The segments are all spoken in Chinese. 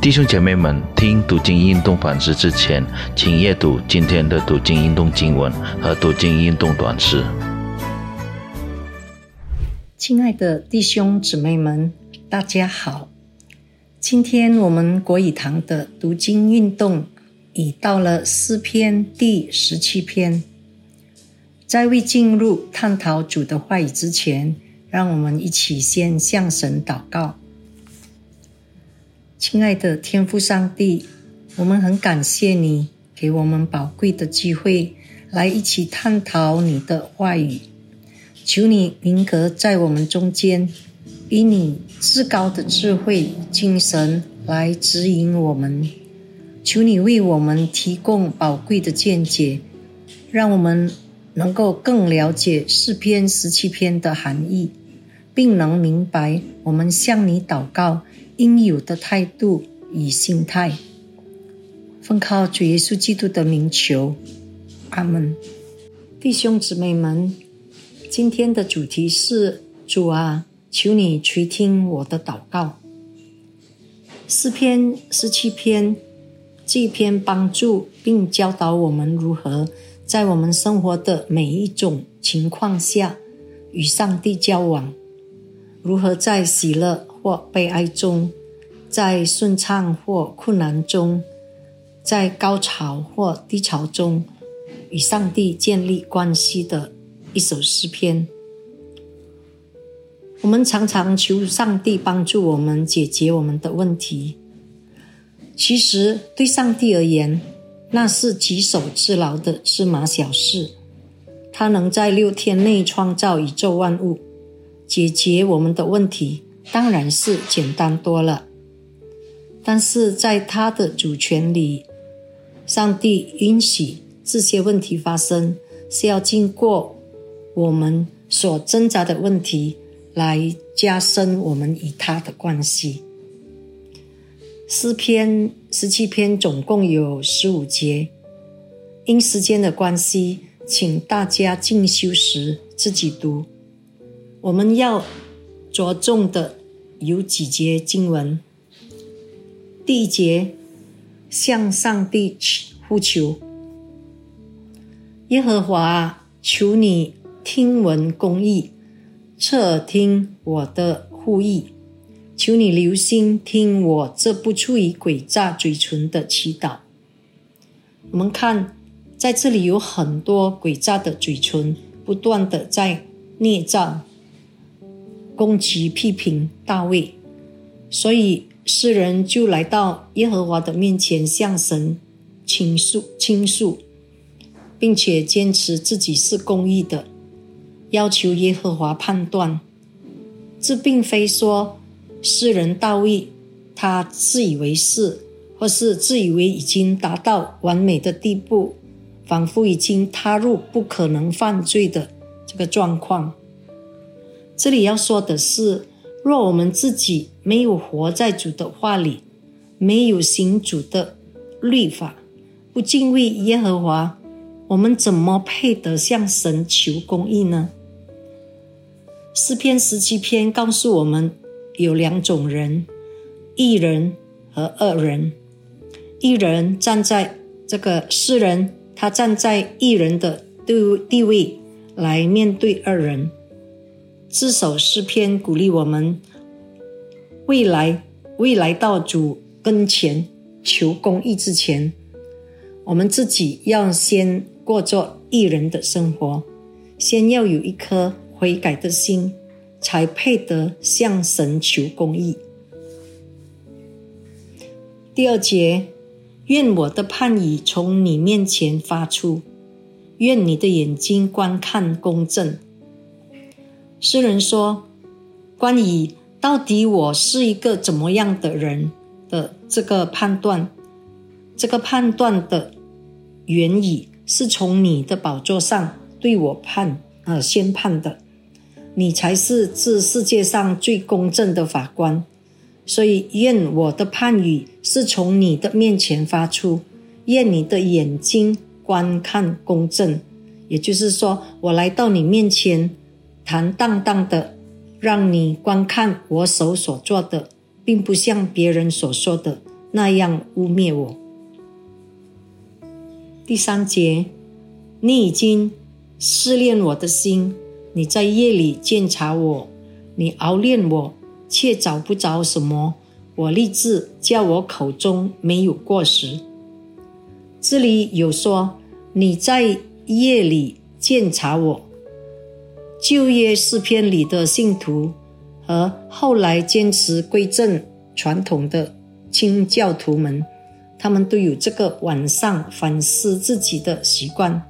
弟兄姐妹们，听读经运动反思之前，请阅读今天的读经运动经文和读经运动短诗。亲爱的弟兄姊妹们，大家好！今天我们国语堂的读经运动已到了诗篇第十七篇。在未进入探讨主的话语之前，让我们一起先向神祷告。亲爱的天父上帝，我们很感谢你给我们宝贵的机会，来一起探讨你的话语。求你灵格在我们中间，以你至高的智慧、精神来指引我们。求你为我们提供宝贵的见解，让我们能够更了解诗篇十七篇的含义，并能明白我们向你祷告。应有的态度与心态，奉靠主耶稣基督的名求，阿门。弟兄姊妹们，今天的主题是主啊，求你垂听我的祷告。诗篇十七篇，这篇帮助并教导我们如何在我们生活的每一种情况下与上帝交往，如何在喜乐。或悲哀中，在顺畅或困难中，在高潮或低潮中，与上帝建立关系的一首诗篇。我们常常求上帝帮助我们解决我们的问题，其实对上帝而言，那是举手之劳的芝麻小事。他能在六天内创造宇宙万物，解决我们的问题。当然是简单多了，但是在他的主权里，上帝允许这些问题发生，是要经过我们所挣扎的问题来加深我们与他的关系。诗篇十七篇总共有十五节，因时间的关系，请大家进修时自己读。我们要。着重的有几节经文。第一节，向上帝呼求：耶和华，求你听闻公义，侧耳听我的呼吁，求你留心听我这不出于诡诈嘴唇的祈祷。我们看，在这里有很多诡诈的嘴唇，不断的在孽障。攻击批评大卫，所以诗人就来到耶和华的面前，向神倾诉倾诉，并且坚持自己是公义的，要求耶和华判断。这并非说诗人大卫他自以为是，或是自以为已经达到完美的地步，仿佛已经踏入不可能犯罪的这个状况。这里要说的是，若我们自己没有活在主的话里，没有行主的律法，不敬畏耶和华，我们怎么配得向神求公义呢？诗篇十七篇告诉我们，有两种人：一人和二人。一人站在这个诗人，他站在一人的地地位来面对二人。这首诗篇鼓励我们，未来未来到主跟前求公义之前，我们自己要先过做义人的生活，先要有一颗悔改的心，才配得向神求公义。第二节，愿我的判语从你面前发出，愿你的眼睛观看公正。诗人说：“关于到底我是一个怎么样的人的这个判断，这个判断的原理是从你的宝座上对我判呃宣判的，你才是这世界上最公正的法官。所以愿我的判语是从你的面前发出，愿你的眼睛观看公正，也就是说，我来到你面前。”坦荡荡的，让你观看我手所做的，并不像别人所说的那样污蔑我。第三节，你已经试炼我的心，你在夜里检查我，你熬炼我，却找不着什么。我立志叫我口中没有过失。这里有说你在夜里检查我。旧约诗篇里的信徒和后来坚持归正传统的清教徒们，他们都有这个晚上反思自己的习惯。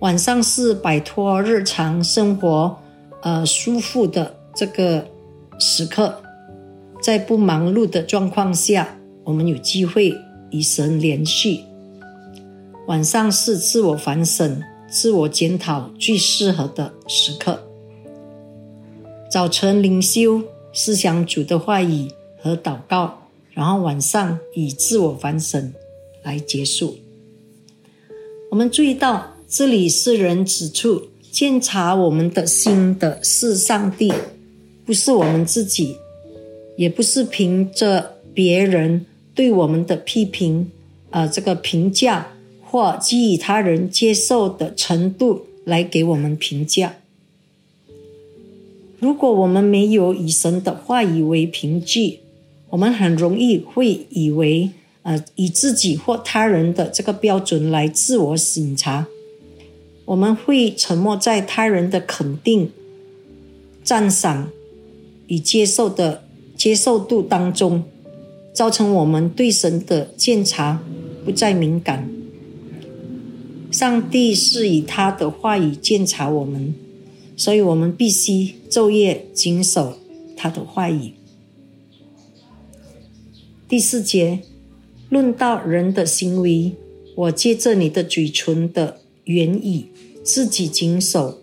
晚上是摆脱日常生活呃束缚的这个时刻，在不忙碌的状况下，我们有机会与神联系。晚上是自我反省。自我检讨最适合的时刻。早晨灵修、思想主的话语和祷告，然后晚上以自我反省来结束。我们注意到，这里诗人指出，监察我们的心的是上帝，不是我们自己，也不是凭着别人对我们的批评，呃，这个评价。或给予他人接受的程度来给我们评价。如果我们没有以神的话语为凭据，我们很容易会以为，呃，以自己或他人的这个标准来自我审查。我们会沉默在他人的肯定、赞赏与接受的接受度当中，造成我们对神的检查不再敏感。上帝是以他的话语鉴察我们，所以我们必须昼夜谨守他的话语。第四节论到人的行为，我借着你的嘴唇的原意，自己谨守，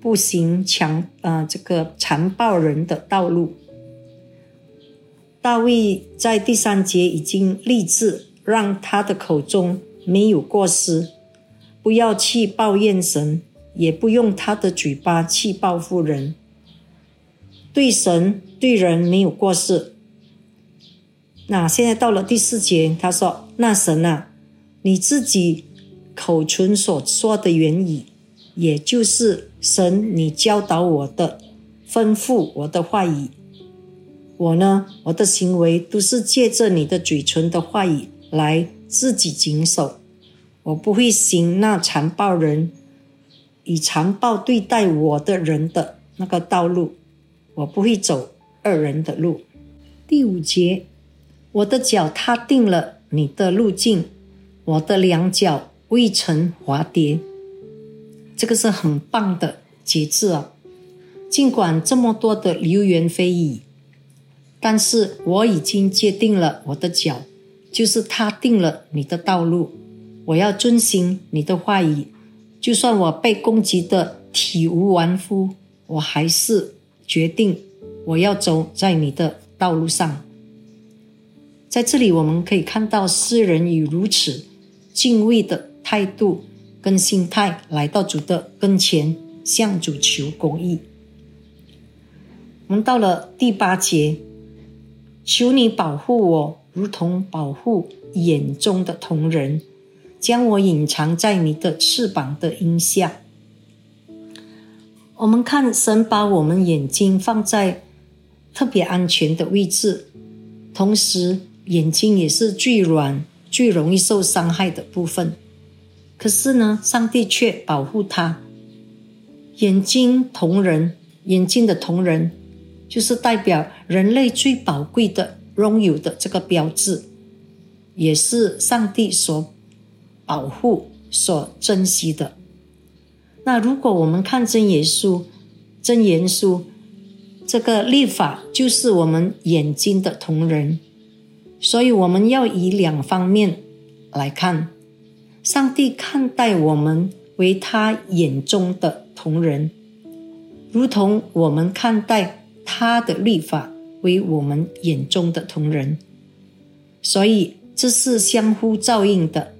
不行强啊这个残暴人的道路。大卫在第三节已经立志，让他的口中没有过失。不要去抱怨神，也不用他的嘴巴去报复人。对神对人没有过失。那现在到了第四节，他说：“那神啊，你自己口唇所说的原语，也就是神你教导我的、吩咐我的话语，我呢，我的行为都是借着你的嘴唇的话语来自己谨守。”我不会行那残暴人以残暴对待我的人的那个道路，我不会走二人的路。第五节，我的脚踏定了你的路径，我的两脚未曾滑跌。这个是很棒的节制啊！尽管这么多的流言蜚语，但是我已经界定了我的脚，就是踏定了你的道路。我要遵行你的话语，就算我被攻击的体无完肤，我还是决定我要走在你的道路上。在这里，我们可以看到诗人以如此敬畏的态度跟心态来到主的跟前，向主求公义。我们到了第八节，求你保护我，如同保护眼中的同人。将我隐藏在你的翅膀的荫下。我们看神把我们眼睛放在特别安全的位置，同时眼睛也是最软、最容易受伤害的部分。可是呢，上帝却保护他。眼睛同人，眼睛的同人，就是代表人类最宝贵的、拥有的这个标志，也是上帝所。保护所珍惜的。那如果我们看真言书，真言书这个立法就是我们眼睛的同人，所以我们要以两方面来看。上帝看待我们为他眼中的同人，如同我们看待他的立法为我们眼中的同人，所以这是相互照应的。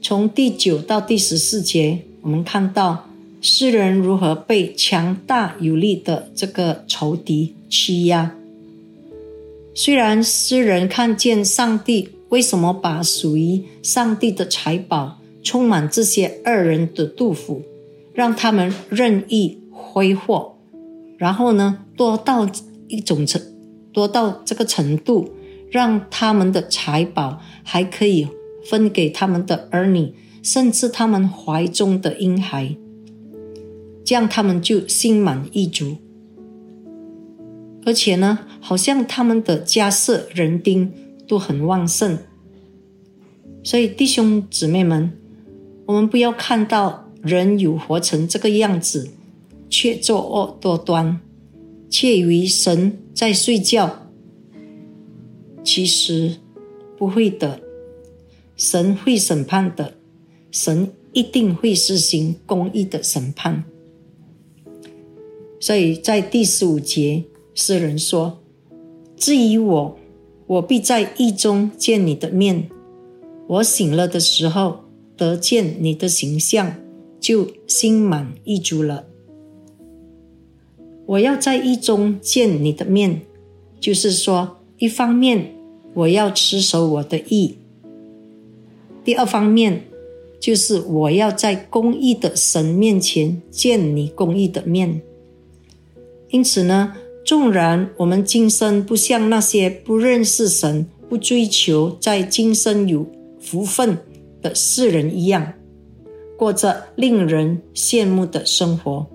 从第九到第十四节，我们看到诗人如何被强大有力的这个仇敌欺压。虽然诗人看见上帝为什么把属于上帝的财宝充满这些二人的杜甫，让他们任意挥霍，然后呢多到一种程多到这个程度，让他们的财宝还可以分给他们的儿女，甚至他们怀中的婴孩，这样他们就心满意足。而且呢，好像他们的家世人丁都很旺盛，所以弟兄姊妹们，我们不要看到人有活成这个样子，却作恶多端，却以为神在睡觉。其实不会的，神会审判的，神一定会实行公义的审判。所以在第十五节。诗人说：“至于我，我必在意中见你的面。我醒了的时候，得见你的形象，就心满意足了。我要在意中见你的面，就是说，一方面我要持守我的意；第二方面，就是我要在公义的神面前见你公义的面。因此呢。”纵然我们今生不像那些不认识神、不追求在今生有福分的世人一样，过着令人羡慕的生活，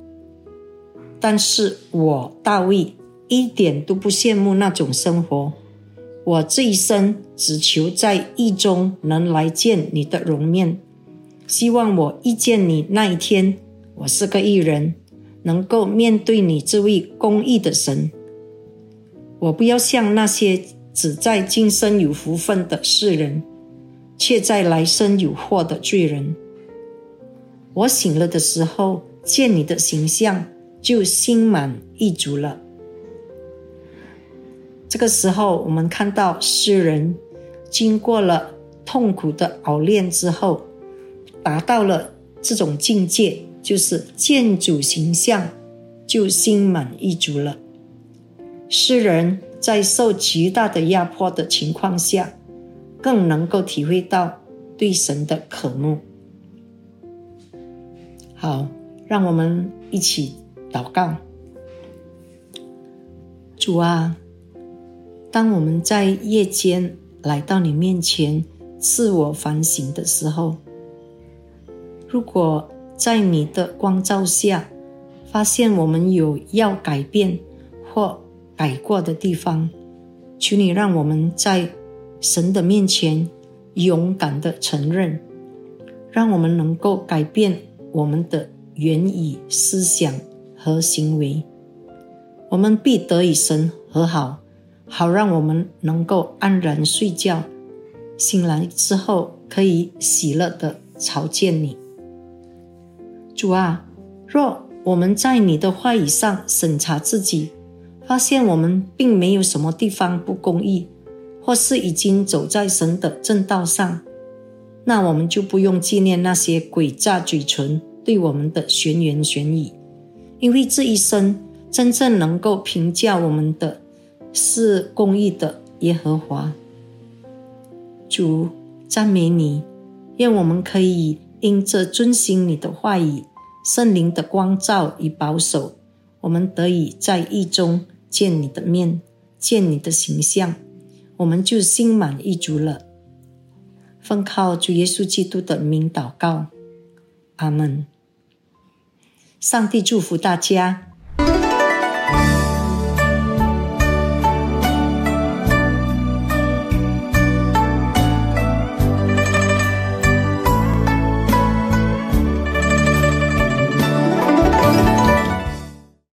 但是我大卫一点都不羡慕那种生活。我这一生只求在意中能来见你的容面，希望我遇见你那一天，我是个艺人。能够面对你这位公义的神，我不要像那些只在今生有福分的世人，却在来生有祸的罪人。我醒了的时候，见你的形象，就心满意足了。这个时候，我们看到诗人经过了痛苦的熬炼之后，达到了这种境界。就是见主形象，就心满意足了。诗人在受极大的压迫的情况下，更能够体会到对神的渴慕。好，让我们一起祷告。主啊，当我们在夜间来到你面前自我反省的时候，如果在你的光照下，发现我们有要改变或改过的地方，求你让我们在神的面前勇敢的承认，让我们能够改变我们的言语、思想和行为，我们必得与神和好，好让我们能够安然睡觉，醒来之后可以喜乐的朝见你。主啊，若我们在你的话语上审查自己，发现我们并没有什么地方不公义，或是已经走在神的正道上，那我们就不用纪念那些诡诈嘴唇对我们的闲言闲语，因为这一生真正能够评价我们的是公义的耶和华。主，赞美你，愿我们可以。因着遵行你的话语，圣灵的光照与保守，我们得以在意中见你的面，见你的形象，我们就心满意足了。奉靠主耶稣基督的名祷告，阿门。上帝祝福大家。